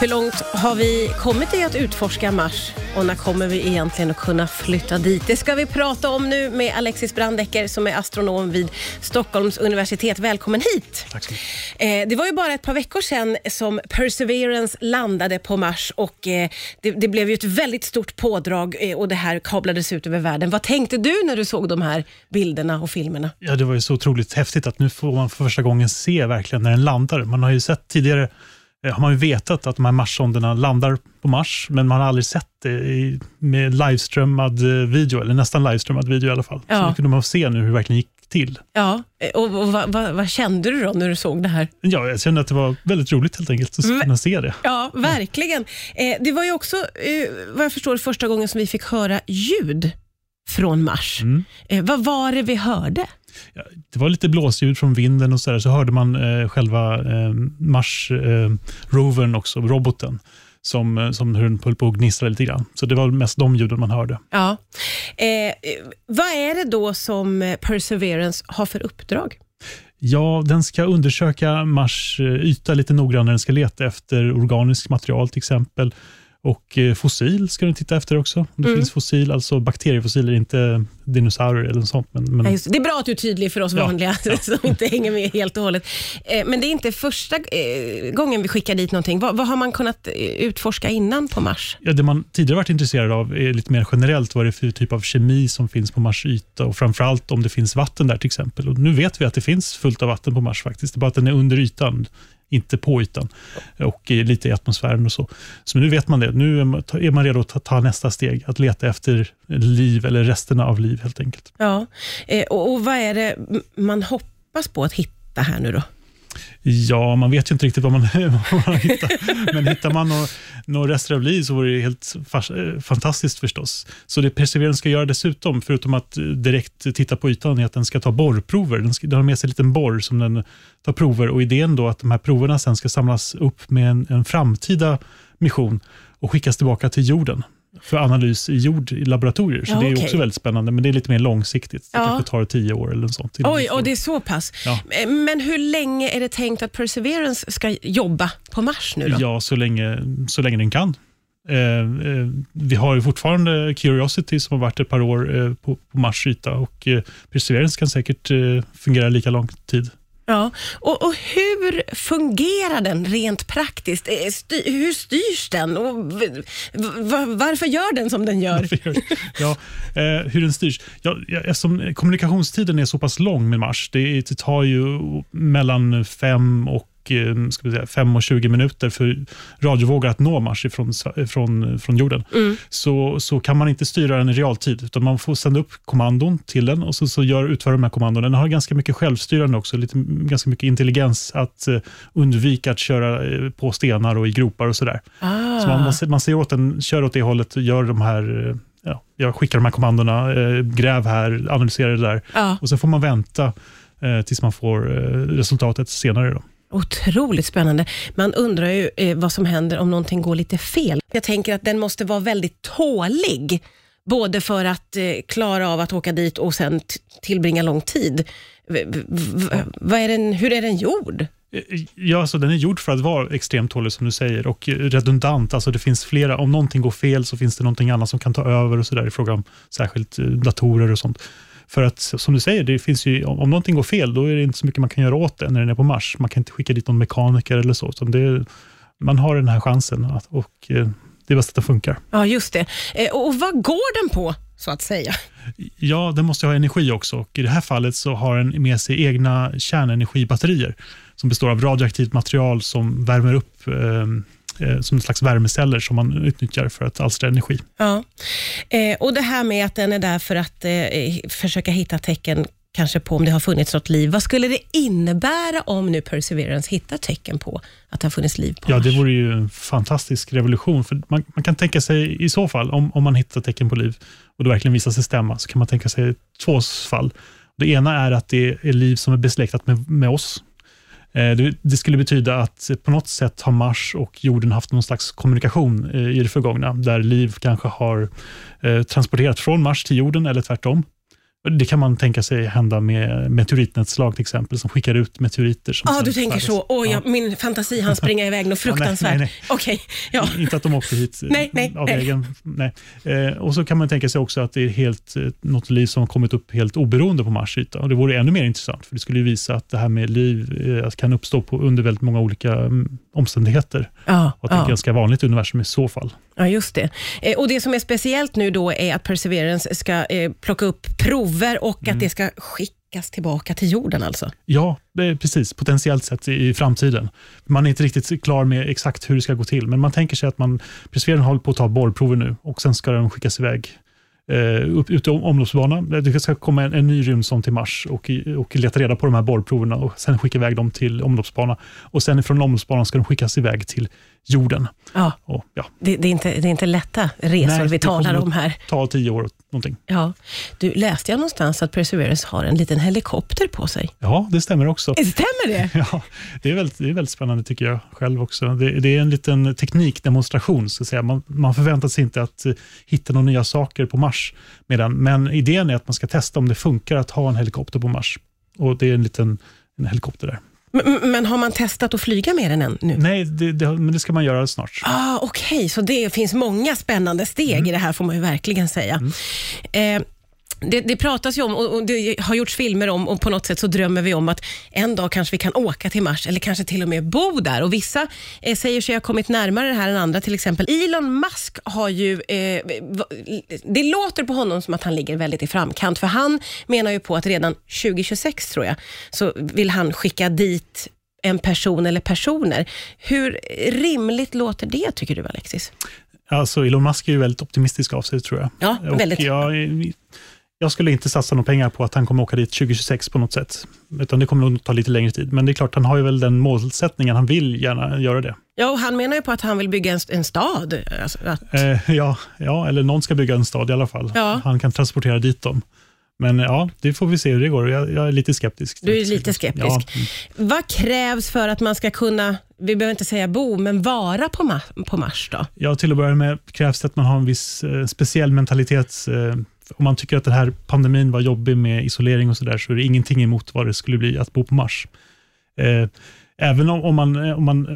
Hur långt har vi kommit i att utforska Mars och när kommer vi egentligen att kunna flytta dit? Det ska vi prata om nu med Alexis Brandecker som är astronom vid Stockholms universitet. Välkommen hit! Tack så mycket. Eh, det var ju bara ett par veckor sedan som Perseverance landade på Mars och eh, det, blev ju ett väldigt stort pådrag eh, och det här kablades ut över världen. Vad tänkte du när du såg de här bilderna och filmerna? Ja, det var ju så otroligt häftigt att nu får man för första gången se verkligen när den landar. Man har ju sett tidigare, har man ju vetat att de här Marssonderna landar på Mars, men man har aldrig sett det i, med livestreamad eh, video, eller nästan livestreamad video i alla fall. Ja. Så nu kunde man se nu hur det verkligen gick till. Ja, eh, och, och vad, vad, vad kände du då när du såg det här? Ja, jag kände att det var väldigt roligt helt enkelt att Men- kunna se det. Ja, verkligen. Eh, det var ju också, eh, vad jag förstår, första gången som vi fick höra ljud från Mars. Mm. Eh, vad var det vi hörde? Ja, det var lite blåsljud från vinden och så där, så hörde man eh, själva eh, Mars-rovern också, roboten, som, eh, som hur den höll på att gnistra lite grann. Så det var mest de ljuden man hörde. Ja. Eh, eh, vad är det då som eh, Perseverance har för uppdrag? Ja, den ska undersöka Mars eh, yta lite noggrannare. Den ska leta efter organiskt material till exempel. Och eh, fossil ska den titta efter också. Om det Mm. finns fossil, alltså bakteriefossiler, inte dinosaurier eller något sånt. Men, men Ja, det. det är bra att du är tydlig för oss Ja, vanliga ja. som inte hänger med helt och hållet. Eh, men det är inte första eh, gången vi skickar dit någonting. Vad, vad har man kunnat utforska innan på Mars? ja, det man tidigare varit intresserad av är lite mer generellt vad det är för typ av kemi som finns på Mars yta och framförallt om det finns vatten där till exempel. Och nu vet vi att det finns fullt av vatten på Mars faktiskt. Det är bara att den är under ytan, inte på ytan och lite i atmosfären och så. Så nu vet man det. Nu är man- redo att ta, nästa steg, att leta efter liv eller resterna av liv helt enkelt. Ja. Eh, och, vad är det man hoppas på att hitta här nu då? Ja, man vet ju inte riktigt vad man, vad man hittar. Men hittar man några nå rester av liv så vore det helt eh, fantastiskt förstås. Så det Perseverance ska göra dessutom, förutom att eh, direkt titta på ytan, är att den ska ta borrprover. Den, ska, den har med sig en liten borr som den tar prover och idén då att de här proverna sen ska samlas upp med en, en framtida mission och skickas tillbaka till jorden för analys i jord i laboratorier. Så Ja, det är okej. också väldigt spännande, men det är lite mer långsiktigt. Det Ja. kanske tar tio år eller sånt. Oj, och det är så pass. Ja. Eh, Men hur länge är det tänkt att Perseverance ska jobba på Mars nu då? Ja, så länge, så länge den kan. Eh, eh, vi har ju fortfarande Curiosity som har varit ett par år eh, på, på Mars yta och Perseverance kan säkert fungera lika lång tid. Ja. Och, och hur fungerar den rent praktiskt? Eh, Styr, hur styrs den? Och varför gör den som den gör? ja, eh, hur den styrs. Ja, eftersom kommunikationstiden är så pass lång med Mars, det, det tar ju mellan fem och ska vi säga, 5 och 20 minuter för radiovågor att nå Mars ifrån, från, från jorden. Mm. så, så kan man inte styra den i realtid, utan man får sända upp kommandon till den och så, så gör, utför de här kommandon. Den har ganska mycket självstyrande också, lite, ganska mycket intelligens att eh, undvika att köra eh, på stenar och i gropar och sådär. Ah. Så man, man, ser- man ser åt den, kör åt det hållet, gör de här, eh, ja, jag skickar de här kommandona, eh, gräv här, analysera det där Ja, och så får man vänta eh, tills man får eh, resultatet senare. Då otroligt spännande. Man undrar ju eh, vad som händer om någonting går lite fel. Jag tänker att den måste vara väldigt tålig, både för att eh, klara av att åka dit och sen tillbringa lång tid. V, vad är den, hur är den gjord? Ja, alltså den är gjord för att vara extremt tålig som du säger och eh, redundant. Alltså det finns flera, om någonting går fel så finns det någonting annat som kan ta över och så där i fråga om särskilt eh, datorer och sånt. För att som du säger, det finns ju, om om någonting går fel, då är det inte så mycket man kan göra åt det när den är på Mars. Man kan inte skicka dit någon mekaniker eller så. Utan det, man har den här chansen att, och eh, det är bäst att det funkar. Ja, just det. Eh, och vad går den på, så att säga? Ja, den måste ha energi också och i det här fallet så har den med sig egna kärnenergibatterier som består av radioaktivt material som värmer upp eh, som en slags värmeceller som man utnyttjar för att alstra energi. Ja. Eh, och det här med att den är där för att eh, försöka hitta tecken kanske på om det har funnits något liv. Vad skulle det innebära om nu Perseverance hittar tecken på att det har funnits liv på Ja, Mars? det vore ju en fantastisk revolution. För man, man kan tänka sig i så fall, om, om man hittar tecken på liv och det verkligen visar sig stämma, så kan man tänka sig två fall. Det ena är att det är liv som är besläktat med, med oss. Eh, det, skulle betyda att på något sätt har Mars och jorden haft någon slags kommunikation eh, i det förgångna, där liv kanske har eh, transporterat från Mars till jorden eller tvärtom. Det kan man tänka sig hända med meteoritnedslag till exempel, som skickar ut meteoriter. Som Ja, sen du tänker så. Oj, Ja. min fantasi han springa iväg något Ja, nej, fruktansvärt. nej, nej. Okej, ja. Inte att de åkte hit Nej, nej, av egen... Nej. Eh, och så kan man tänka sig också att det är helt, eh, något liv som har kommit upp helt oberoende på Mars yta. Och det vore ännu mer intressant, för det skulle visa att det här med liv eh, kan uppstå på, under väldigt många olika mm, omständigheter. Ja, Och att det är ett ja. ganska vanligt universum i så fall. Ja, just det. Eh, och Det som är speciellt nu då är att Perseverance ska eh, plocka upp prover och Mm. att det ska skickas tillbaka till jorden alltså. Ja, precis. Potentiellt sett i, i framtiden. Man är inte riktigt klar med exakt hur det ska gå till, men man tänker sig att man, Perseverance håller på att ta borrprover nu och sen ska de skickas iväg eh, ut i om- omloppsbana. Det ska komma en, en ny rymdsond till Mars och, och leta reda på de här borrproverna och sen skicka iväg dem till omloppsbana. Och sen från omloppsbanan ska de skickas iväg till jorden. Ja, Och, ja, det, det, är inte, det är inte lätta resor Nej, vi det kommer talar om här. ta tio år någonting. Ja. Du, läste jag någonstans att Perseverance har en liten helikopter på sig? Ja, det stämmer också. Stämmer det? Ja, det är, väldigt, det är väldigt spännande tycker jag själv också. Det, det är en liten teknikdemonstration. Så att säga. Man, man förväntar sig inte att eh, hitta några nya saker på Mars. Medan, men idén är att man ska testa om det funkar att ha en helikopter på Mars. Och Det är en liten en helikopter där. Men, men har man testat att flyga med den än nu? Nej, det, det, men det ska man göra snart. Ah, Okej, så det finns många spännande steg Mm. i det här får man ju verkligen säga. Eh, det, det pratas ju om och och det har gjorts filmer om och på något sätt så drömmer vi om att en dag kanske vi kan åka till Mars eller kanske till och med bo där. Och Vissa eh, säger sig ha kommit närmare det här än andra. Till exempel Elon Musk har ju, eh, det låter på honom som att han ligger väldigt i framkant för han menar ju på att redan 2026 tror jag så vill han skicka dit en person eller personer. Hur rimligt låter det tycker du Alexis? Alltså, Elon Musk är ju väldigt optimistisk av sig tror jag. Ja, Och väldigt. Jag, jag skulle inte satsa några pengar på att han kommer åka dit 2026 på något sätt. Utan det kommer nog ta lite längre tid. Men det är klart, han har ju väl den målsättningen. Han vill gärna göra det. Ja, och han menar ju på att han vill bygga en, en stad. Alltså, att, Eh, ja, ja, eller någon ska bygga en stad i alla fall. Ja. Han kan transportera dit dem. Men ja, det får vi se hur det går. Jag, jag är lite skeptisk. Du är lite skeptisk. Ja, Vad krävs för att man ska kunna, vi behöver inte säga bo, men vara på, Ma- på Mars då? ja, till att börja med krävs det att man har en viss eh, speciell mentalitet. Eh, om man tycker att den här pandemin var jobbig med isolering och sådär, så är det ingenting emot vad det skulle bli att bo på Mars. Eh, Även om, om, man, eh, om, man,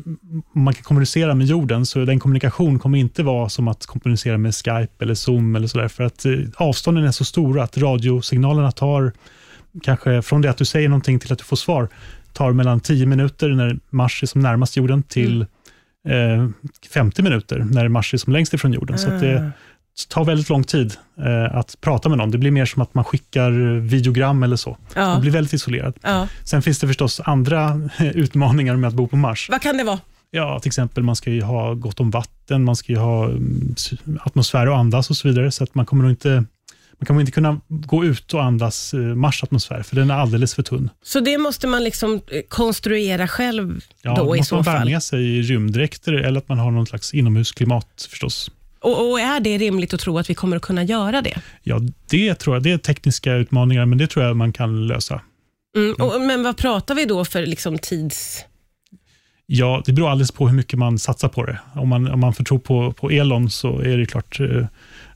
om man kan kommunicera med jorden, så den kommunikation kommer inte vara som att kommunicera med Skype eller Zoom eller sådär, för att eh, avstånden är så stora att radiosignalerna tar, kanske från det att du säger någonting till att du får svar, tar mellan 10 minuter när Mars är som närmast jorden till eh, 50 minuter när Mars är som längst ifrån jorden. Så att det tar väldigt lång tid eh, att prata med någon. Det blir mer som att man skickar videogram eller så. Ja. Man blir väldigt isolerad. Ja. Sen finns det förstås andra utmaningar med att bo på Mars. Vad kan det vara? Ja, till exempel man ska ju ha gott om vatten, man ska ju ha mm, atmosfär att andas och så vidare. Så att man kommer nog inte man kommer inte kunna gå ut och andas eh, Mars atmosfär, för den är alldeles för tunn. Så det måste man liksom eh, konstruera själv Ja, då i måste så man bära fall? med sig rymddräkter eller att man har någon slags inomhusklimat förstås. Och, och är det rimligt att tro att vi kommer att kunna göra det? Ja, det tror jag. Det är tekniska utmaningar, men det tror jag man kan lösa. Mm. Och, men vad pratar vi då för liksom tids... Ja, det beror alldeles på hur mycket man satsar på det. Om man, om man får tro på, på Elon så är det klart, eh,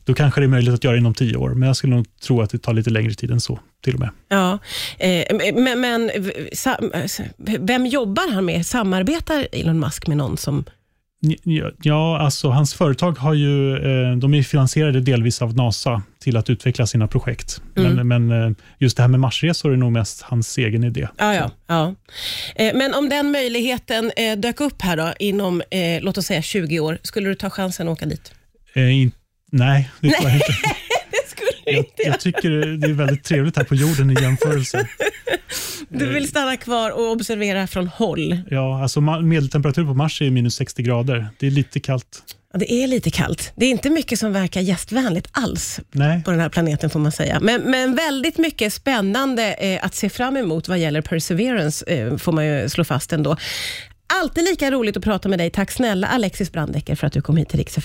då kanske det är möjligt att göra inom tio år, men jag skulle nog tro att det tar lite längre tid än så till och med. Ja, eh, men, men sa, vem jobbar han med? Samarbetar Elon Musk med någon som... Ja, alltså hans företag har ju, eh, de är finansierade delvis av NASA till att utveckla sina projekt. Mm. Men, men eh, just det här med Marsresor är nog mest hans egen idé. Ja, ja, ja. Eh, Men om den möjligheten dök upp här då, inom, låt oss säga 20 år, skulle du ta chansen att åka dit? Eh, in, nej, det tror jag inte. Jag, jag tycker det är väldigt trevligt här på jorden i jämförelse. Du vill stanna kvar och observera från håll. Ja, alltså medeltemperatur på Mars är minus 60 grader. Det är lite kallt. Ja, det är lite kallt. Det är inte mycket som verkar gästvänligt alls Nej, på den här planeten får man säga. Men, men väldigt mycket spännande eh, att se fram emot vad gäller Perseverance eh, får man ju slå fast ändå. Alltid lika roligt att prata med dig. Tack snälla Alexis Brandecker för att du kom hit till Rix.